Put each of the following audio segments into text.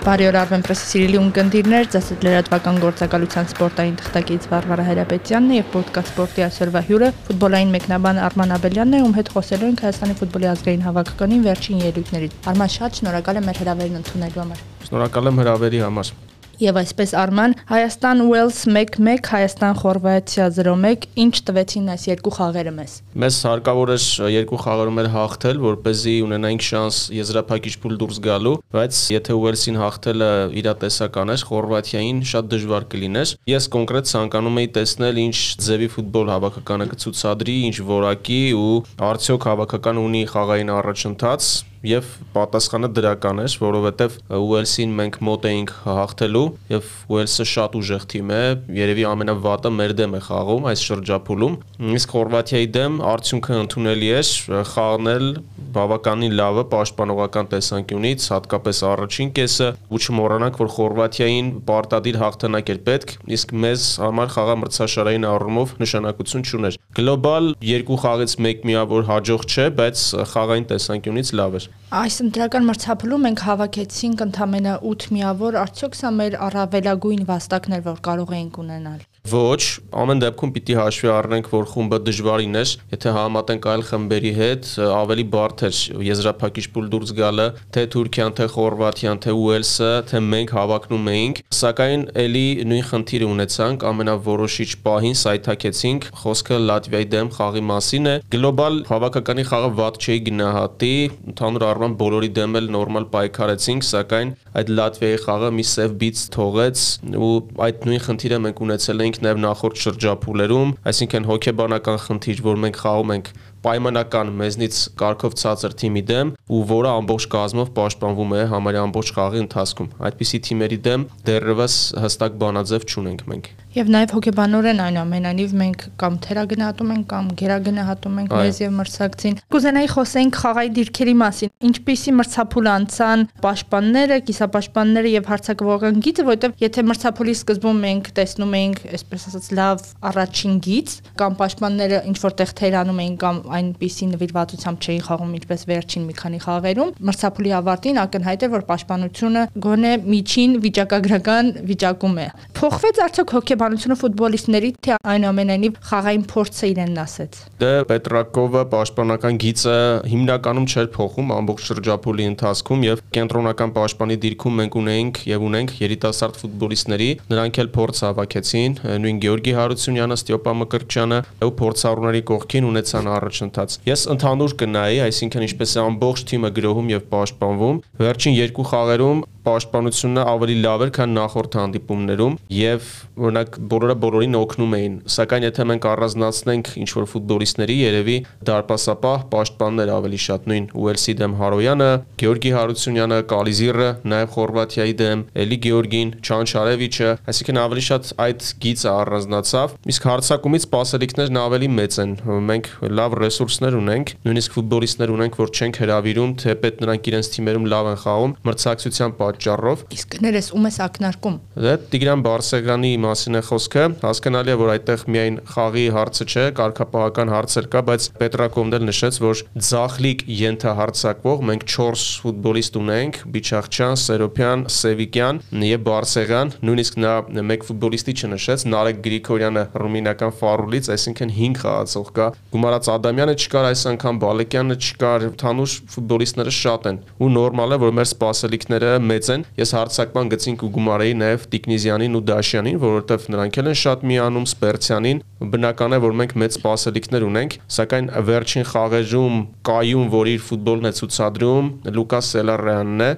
Բարի օր Arven Press-ի սիրելի ունկնդիրներ, ծեսդ լրատվական գործակալության սպորտային թղթակից Վարվարա Հայրապետյանն է եւ ոդկաստ սպորտի այսօրվա հյուրը ֆուտբոլային մեկնաբան Արման Աբելյանն է, ում հետ խոսելու ենք Հայաստանի ֆուտբոլի ազգային հավաքականին վերջին ելույթներից։ Արման շատ շնորհակալ եմ մեր հրավերն ընդունելու համար։ Շնորհակալ եմ հրավերի համար։ Եվ այսպես Արման, Հայաստան Ուելս 1-1, Հայաստան Խորվաթիա 0-1, ինչ տվեցին այս երկու խաղերը մեզ։ Մեզ հարկավոր էր երկու խաղերում էլ հաղթել, որ เป զի ունենայինք շանս եզրափակիչ փուլ դուրս գալու, բայց եթե Ուելսին հաղթելը իրատեսական էր, Խորվաթիային շատ դժվար կլիներ։ Ես կոնկրետ ցանկանում էի տեսնել ինչ ձևի ֆուտբոլ հավաքականը կցուցադրի, ինչ որակի ու արդյոք հավաքական ունի խաղային առաջընթաց, եւ պատասխանը դրական էր, որովհետեւ Ուելսին մենք մոտ էինք հաղթելու եւ Ուելսը շատ ուժեղ թիմ է, երևի ամենավատը մեր դեմ է խաղում այս շրջափուլում։ Իսկ Խորվաթիայի դեմ արդյունքը ընդունելի էր, խաղն էլ բավականին լավը պաշտպանողական տեսանկյունից, հատկապես առաջին կեսը, ու չմոռանանք, որ Խորվաթիային պարտադիր հաղթանակ էր պետք, իսկ մեզ համար խաղա մրցաշարային առումով նշանակություն չուներ։ Գլոբալ երկու խաղից մեկ միավոր հաջող չէ, բայց խաղային տեսանկյունից լավ էր։ Այս ընտրական մրցափլում մենք հավաքեցինք ընդամենը 8 միավոր, արդյոք սա մեր առավելագույն վաստակն էր, որ կարող էինք ունենալ։ Ոչ, ամեն դեպքում պիտի հաշվի առնենք, որ խումբը դժվարին էր, եթե համատենք այլ խմբերի հետ, ավելի բարդ էր եզրափակիչ փուլ դուրս գալը, թե Թուրքիան, թե Խորվաթիան, թե Ուելսը, թե մենք հավակնում էինք, սակայն ելի նույն խնդիրը ունեցանք, ամենավորոշիչ պահին սայթակեցինք, խոսքը Լատվիայի դեմ խաղի մասին է։ Գլոբալ հավաքականի խաղը ված չէի գնահատի, ընդհանուր առմամբ բոլորի դեմ էլ նորմալ պայքարեցինք, սակայն այդ Լատվիայի խաղը մի սև բիծ թողեց ու այդ նույն խնդիրը մենք ունեցել ենք նաև նախորդ շրջափուլերում, այսինքն հոգեբանական խնդիր, որ մենք խաղում ենք պայմանական մեզնից կարգով ցածր թիմի դեմ ու որը ամբողջ կազմով պաշտպանվում է համարյա ամբողջ խաղի ընթացքում։ Այդպիսի թիմերի դեմ դեռևս հստակ բանաձև չունենք մենք։ Եվ նաև հոգեբանորեն այնուամենայնիվ մենք կամ թերագնահատում ենք կամ գերագնահատում ենք մեզ եւ մրցակցին։ Կուզենայի խոսենք խաղայի դիրքերի մասին։ Ինչպիսի մրցափուլ անցան պաշտպանները, կիսապաշտպանները եւ հարցակողական գիծը, որտեղ եթե մրցափուլի սկզբում մենք տեսնում էինք, այսպես ասած, լավ առաջին գիծ կամ պաշտպանները ինչ որտեղ թերանում էին կամ այնպիսի նվիրվածությամբ չէին խաղում ինչպես վերջին մի քանի խաղերում, մրցափուլի ավարտին ակնհայտ է որ պաշտպանությունը գոնե միջին վիճակագրական վիճակում է։ Փոխվեց արդյոք հոգե հոգեբանությունը ֆուտբոլիստների, թե այնուամենայնիվ խաղային փորձը իրենն ասեց։ Դե Պետրակովը պաշտպանական գիծը հիմնականում չէր փոխում ամբողջ շրջափուլի ընթացքում եւ կենտրոնական պաշտպանի դիրքում մենք ունեինք եւ ունենք երիտասարդ ֆուտբոլիստների, նրանք էլ փորձ հավաքեցին, նույն Գեորգի Հարությունյանը, Ստյոպա Մկրտչյանը ու փորձառուների կողքին ունեցան առաջընթաց։ Ես ընդհանուր կնայի, այսինքն ինչպես է ամբողջ թիմը գրոհում եւ պաշտպանվում։ Վերջին երկու խաղերում պաշտպանությունը ավելի լավ էր, քան նախորդ հանդիպումներում եւ օրինակ բոլորը բոլորին օգնում էին, սակայն եթե մենք առանձնացնենք ինչ որ ֆուտբոլիստների, երևի դարպասապահ պաշտպաններ ավելի շատ նույն Ուելսի դեմ Հարոյանը, Գեորգի Հարությունյանը, Կալիզիրը, նաեւ Խորվաթիայի դեմ Էլի Գեորգին, Չանչարևիչը, այսինքն ավելի շատ այդ գիծը առանձնացավ, իսկ հարցակումից սպասելիքներն ավելի մեծ են։ Մենք լավ ռեսուրսներ ունենք, նույնիսկ ֆուտբոլիստներ ունենք, որ չենք հրավիրում, թեպետ նրանք իրենց թիմերում լավ են խաղում, մրցակցության պատճառով։ Իսկ ներես ում ես ակնարկում։ Դե Տիգրան Բարսեղյանի մասին է խոսքը։ Հասկանալի է, որ այդտեղ միայն խաղի հարցը չէ, կարգապահական հարցեր կա, բայց Պետրակովն էլ նշեց, որ Ձախլիկ ենթահարցակվող մենք 4 ֆուտբոլիստ ունենք՝ Բիչախչյան, Սերոփյան, Սևիկյան եւ Բարսեղյան, նույնիսկ նա մեկ ֆուտբոլիստի չնշեց, Նարեկ Գրիգորյանը ռումինական Ֆարուլից, այսինքն 5 խաղացող կա։ Գումարած Ադամյանը չկար այս անգամ, Բալեկյանը չկար, թանուշ ֆուտբոլիստները շատ են։ Ու նորմալ է, որ մեր սպասելիքները մեծ են։ Ես հարցակման գծին կգումարեի նաև Տիկնիզյանին ու Դաշյանին, որովհետև նրանք էլ են շատ միանում Սպերցյանին։ Բնական է, որ մենք մեծ սպասելիքներ ունենք, սակայն վերջին խաղերում կայուն, որ իր ֆուտբոլն է ցուցադրում, Լուկաս Սելարյանն է,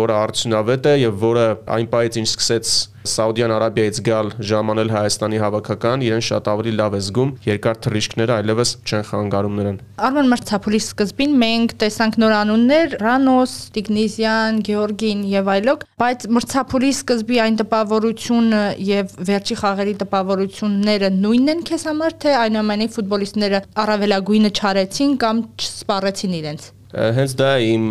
որը արդյունավետ է եւ որը այն պայից ինչ սկսեց Սաուդյան Արաբիայից գալ ժամանել Հայաստանի հավաքական, իրեն շատ ավելի լավ է զգում, երկար թռիչքները այլևս չեն խանգարում նրան։ Արման մրցափուլի սկզբին մենք տեսանք նոր անուններ՝ Ռանոս, Տիգնիզյան, Գեորգին եւ այլոք, բայց մրցափուլի սկզբի այն տպավորությունը եւ վերջի խաղերի տպավորությունները նույնն են քեզ համար, թե այնուամենայնիվ ֆուտբոլիստները առավելագույնը չարեցին կամ չսպառեցին իրենց։ Հենց դա է իմ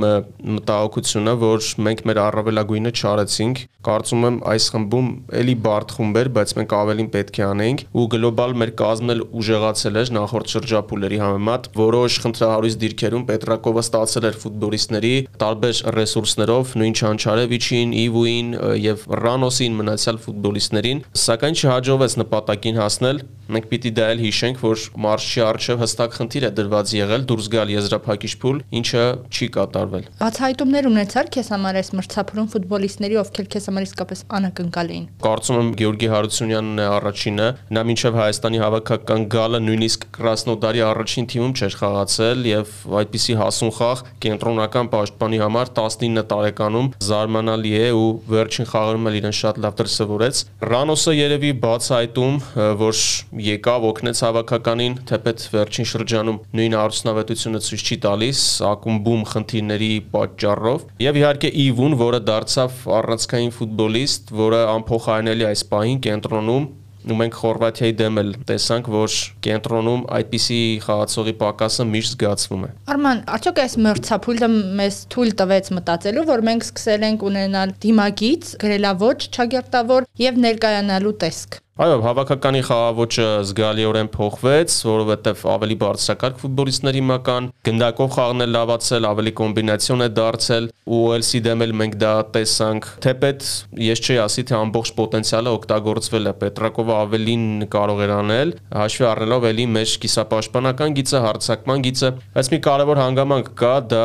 մտահոգությունը, որ մենք մեր առավելագույնը չարեցինք։ Կարծում եմ այս խմբում էլի բարդ խումբ էր, բայց մենք ավելին պետք է անեինք ու գլոբալ մեր կազմն էլ ուժեղացել էր նախորդ շրջափուլերի համեմատ, որոշ խնդրահարույց դիրքերում Պետրակովը ստացել էր ֆուտբոլիստների տարբեր ռեսուրսներով, նույն Չանչարևիչին, Իվուին եւ Ռանոսին մնացյալ ֆուտբոլիստներին, սակայն չհաջողվեց նպատակին հասնել։ Մենք պիտի դա էլ հիշենք, որ մարշի արժև հստակ խնդիր է դրված եղել դուրս գալ եզրափակիչ փուլ, ինչը չի կատարվել։ Բացահայտումներ ունեցար քեզ համար այս մրցափուլում ֆուտբոլիստների, ովքեր քեզ համար իսկապես անակնկալ էին։ Կարծում եմ Գեորգի Հարությունյանն է առաջինը, նա մինչև Հայաստանի հավաքական գալը նույնիսկ Կրասնոդարի առաջին թիմում չէր խաղացել եւ այդպիսի հասուն խաղ կենտրոնական պաշտպանի համար 19 տարեկանում զարմանալի է ու վերջին խաղերում էլ իրեն շատ լավ դրսևորեց։ Ռանոսը երևի բացահայտում, որ եկավ օգնեց հավաքականին, թեպետ վերջին շրջանում նույն արդյունավետությունը ցույց չի տալիս ակումբում խնդիրների պատճառով եւ իհարկե Իվուն, որը դարձավ առանցքային ֆուտբոլիստ, որը անփոխարինելի այս պահին կենտրոնում ու մենք Խորվաթիայի դեմ էլ տեսանք, որ կենտրոնում այդպիսի խաղացողի պակասը միշտ զգացվում է։ Արման, արդյոք այս մրցափուլը մեզ թույլ տվեց մտածելու, որ մենք սկսել ենք ունենալ դիմագիծ, գրելավոճ, չագերտավոր եւ ներկայանալու տեսք։ Այո, հավաքականի խաղաոճը զգալիորեն փոխվեց, որովհետև ավելի բարձրակարգ ֆուտբոլիստների մական, գնդակով խաղն է լավացել, ավելի կոմբինացիոն է դարձել, ու LC դեմ էլ մենք դա տեսանք։ Թեպետ ես չի ասի, թե ամբողջ պոտենցիալը օգտագործվել է։ Պետրակովը ավելին կարող էր անել, հաշվի առնելով էլի մեր կիսապաշտպանական գիծը, հարցակման գիծը, բայց մի կարևոր հանգամանք կա, դա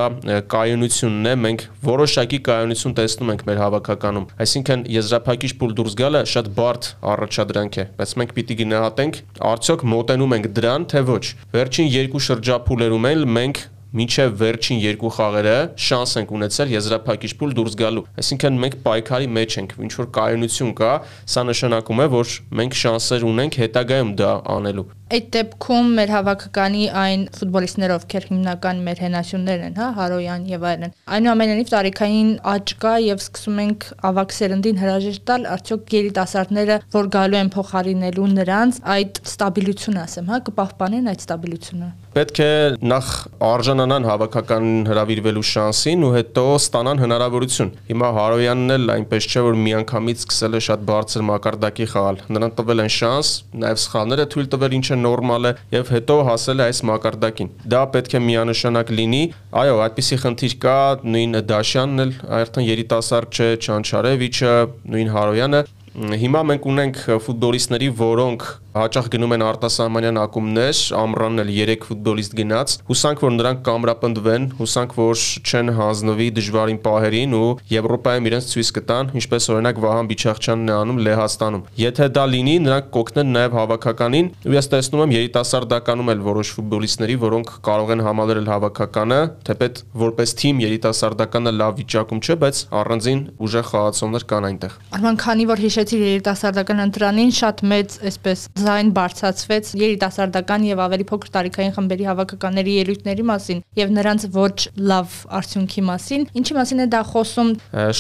կայունությունն է։ Մենք որոշակի կայունություն տեսնում ենք մեր հավաքականում։ Այսինքն եզրափակիչ փուլ դուրս գալը շատ բարդ առաջադրանք աշխատանք է, բայց մենք պիտի գնահատենք արդյոք մոտենում ենք դրան, թե ոչ։ Վերջին երկու շրջափուլերում էլ մենք մինչև վերջին երկու խաղերը շանս ենք ունեցել եզրափակիչ փուլ դուրս գալու։ Այսինքն մենք պայքարի մեջ ենք, ինչ որ կայունություն կա, սա նշանակում է, որ մենք շանսեր ունենք հետագայում դա անելու։ Այդ դեպքում մեր հավաքականի այն ֆուտբոլիստները, ովքեր հիմնական մեր հենասյուններն են, հա, Հարոյան եւ այլն։ Այնուամենայնիվ տարիքային աճ կա եւ սկսում ենք ավակ սերնդին հրաժեշտ տալ, արդյոք երիտասարդները, որ գալու են փոխարինելու նրանց, այդ ստաբիլությունը, ասեմ, հա, կպահպանեն այդ ստաբիլությունը պետք է նախ արժանանան հավաքական հravirվելու շանսին ու հետո ստանան հնարավորություն։ Հիմա Հարոյանն էլ այնպես չէ որ միանգամից սկսել է շատ բարձր մակարդակի խաղալ։ Նրան տվել են շանս, նաև սխալները թույլ տվել ինչը նորմալ է եւ հետո հասել է այս մակարդակին։ Դա պետք է միանշանակ լինի։ Այո, այդպիսի խնդիր կա, նույն Դաշյանն էլ այրթն երիտասարդ չէ, Չանչարևիչը, նույն Հարոյանը Հիմա մենք ունենք ֆուտբոլիստների, որոնք հաճախ գնում են արտասահմանյան ակումբներ, ամռանն էլ 3 ֆուտբոլիստ գնաց։ Հուսանք, որ նրանք կամրապնդվեն, հուսանք, որ չեն հանձնվի դժվարին պահերին ու Եվրոպայում իրենց ցույց կտան, ինչպես օրինակ Վահան Բիչախչյանն է անում Լեհաստանում։ Եթե դա լինի, նրանք կօգնեն նաև հավաքականին, ու ես տեսնում եմ երիտասարդականում էլ որոշ ֆուտբոլիստների, որոնք կարող են համալրել հավաքականը, թեպետ որպես թիմ երիտասարդականը լավ վիճակում չէ, բայց առանձին ուժեղ խաղացողներ կան այնտեղ։ Արման, քանի որ հիշեցի երիտասարդական ընտրանին, շատ մեծ այսպես ձայն բարձացվեց երիտասարդական եւ ավելի փոքր տարիքային խմբերի հավաքականների ելույթների մասին եւ նրանց ոչ լավ արդյունքի մասին։ Ինչի մասին է դա խոսում։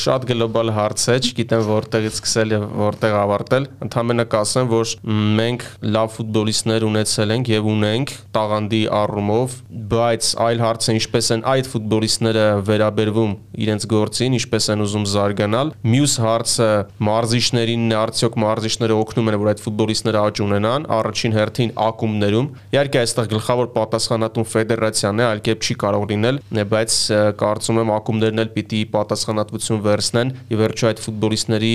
Շատ գլոբալ հարց է, չգիտեմ որտեղից սկսել եւ որտեղ ավարտել։ Ընդհանրապես կասեմ, որ մենք լավ ֆուտբոլիստներ ունեցել ենք եւ ունենք տաղանդի առումով, բայց այլ հարց է ինչպես են այդ ֆուտբոլիստները վերաբերվում իրենց գործին, ինչպես են ուզում զարգանալ։ Մյուս հարցը մարզիչներին արդյոք մարզիչները օգնում են որ այդ ֆուտբոլիստները աճ ունենան առաջին հերթին ակումբներում։ Իհարկե այստեղ գլխավոր պատասխանատուն ֆեդերացիան է, այլ կերպ չի կարող լինել, բայց կարծում եմ ակումբներն էլ պիտի պատասխանատվություն վերցնեն։ Ի վերջո այդ ֆուտբոլիստների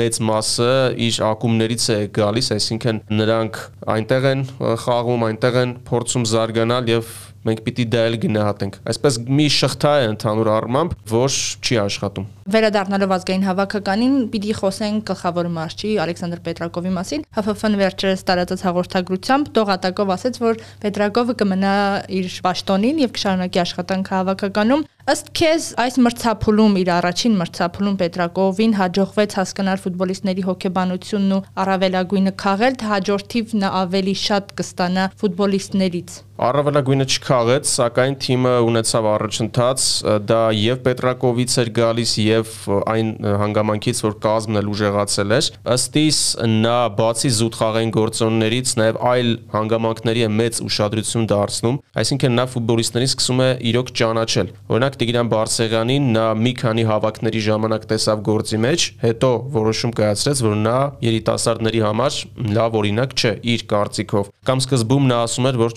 մեծ մասը իր ակումբներից է գալիս, այսինքն նրանք այնտեղ են խաղում, այնտեղ են փորձում զարգանալ եւ մենք պիտի դա էլ գնահատենք։ Այսպես մի շղթա է ընդհանուր առմամբ, որ չի աշխատում։ Վերադառնալով ազգային հավաքականին, պիտի խոսենք գլխավոր մարշչի Ալեքսանդր Պետրակովի մասին։ ՀՖՖ-ն վերջերս տարածած հաղորդագրությամբ Տողատակով ասաց, որ Պետրակովը կմնա իր պաշտոնին եւ կշարունակի աշխատանքը հավաքականում։ Ըստ քեզ այս մրցափուլում իր առաջին մրցափուլում Պետրակովին հաջողվեց հասկանալ ֆուտբոլիստների հոգեբանությունն ու առավելագույնը քաղել, թե հաջորդիվ նա ավելի շատ կստանա ֆուտբոլիստներից։ Առավելագույնը չքաղեց, սակայն թիմը ունեցավ առաջընթաց, դա եւ Պետրակովից էր գալիս եւ այն հանգամանքից, որ կազմն էլ ուժեղացել էր։ Ըստ իս նա բացի զուտ խաղային գործոններից նաեւ այլ հանգամանքների է մեծ ուշադրություն դարձնում, այսինքն նա ֆուտբոլիստներին սկսում է իրոք ճանաչել։ Օրինակ Տիգրան Բարսեղյանին նա մի քանի հավաքների ժամանակ տեսավ գործի մեջ, հետո որոշում կայացրեց, որ նա երիտասարդների համար լավ օրինակ չէ իր կարծիքով։ Կամ սկզբում նա ասում էր, որ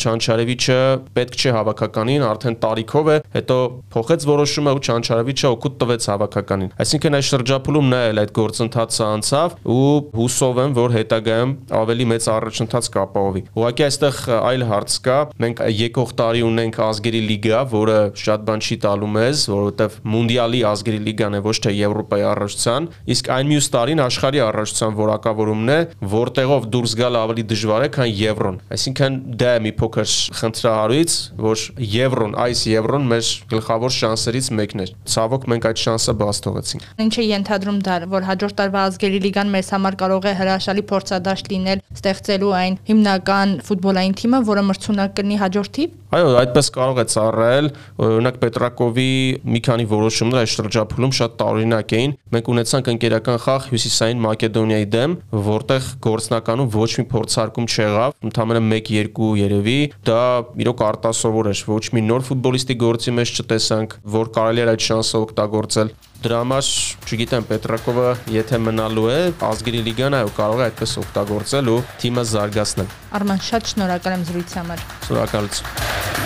Չանչարևիչը պետք չէ հավաքականին, արդեն տարիքով է, հետո փոխեց որոշումը ու Չանչարևիչը օգուտ տվեց հավաքականին։ Այսինքն այս շրջափուլում նա էլ այդ գործընթացը անցավ ու հուսով եմ, որ հետագայում ավելի մեծ առաջընթաց կապահովի։ Ուղղակի այստեղ այլ հարց կա։ Մենք եկող տարի ունենք ազգերի լիգա, որը շատ բան չի տալու մեզ, որովհետև մունդիալի ազգերի լիգան է ոչ թե Եվրոպայի առաջության, իսկ այն մյուս տարին աշխարհի առաջության որակավորումն է, որտեղով դուրս գալ ավելի դժվար է, քան Եվրոն։ Այսինքն դա է մի փոքր խնդրահարույց, որ Եվրոն, այս Եվրոն մեր գլխավոր շանսերից մեկն էր։ Ցավոք մենք այդ շանսը բաց թողեցինք։ Ինչ է ենթադրում դա, որ հաջորդ տարվա ազգերի լիգան մեզ համար կարող է հրաշալի փորձադաշտ լինել ստեղծելու այն հիմնական ֆուտբոլային թիմը, որը մրցունակ կլինի հաջորդի։ Այո, այդպես կարող է ծառայել։ Օրինակ Պետրակովի մի քանի որոշումներ այս շրջափուլում շատ տարօրինակ էին։ Մենք ունեցանք ընկերական խաղ Հյուսիսային Մակեդոնիայի դեմ, որտեղ գործնականում ոչ մի փորձարկում չեղավ, ընդամենը 1-2 երևի։ Դա իրոք արտասովոր էր։ Ոչ մի նոր ֆուտբոլիստի գործի մեջ չտեսանք, որ կարելի էր այդ շանսը օգտագործել։ Դրա համար, չգիտեմ, Պետրակովը եթե մնալու է, ազգերի լիգան այո կարող է այդպես օգտագործել ու թիմը զարգացնել։ Արման, շատ շնորհակալ եմ զրույցի համար։ Շնորհակալություն։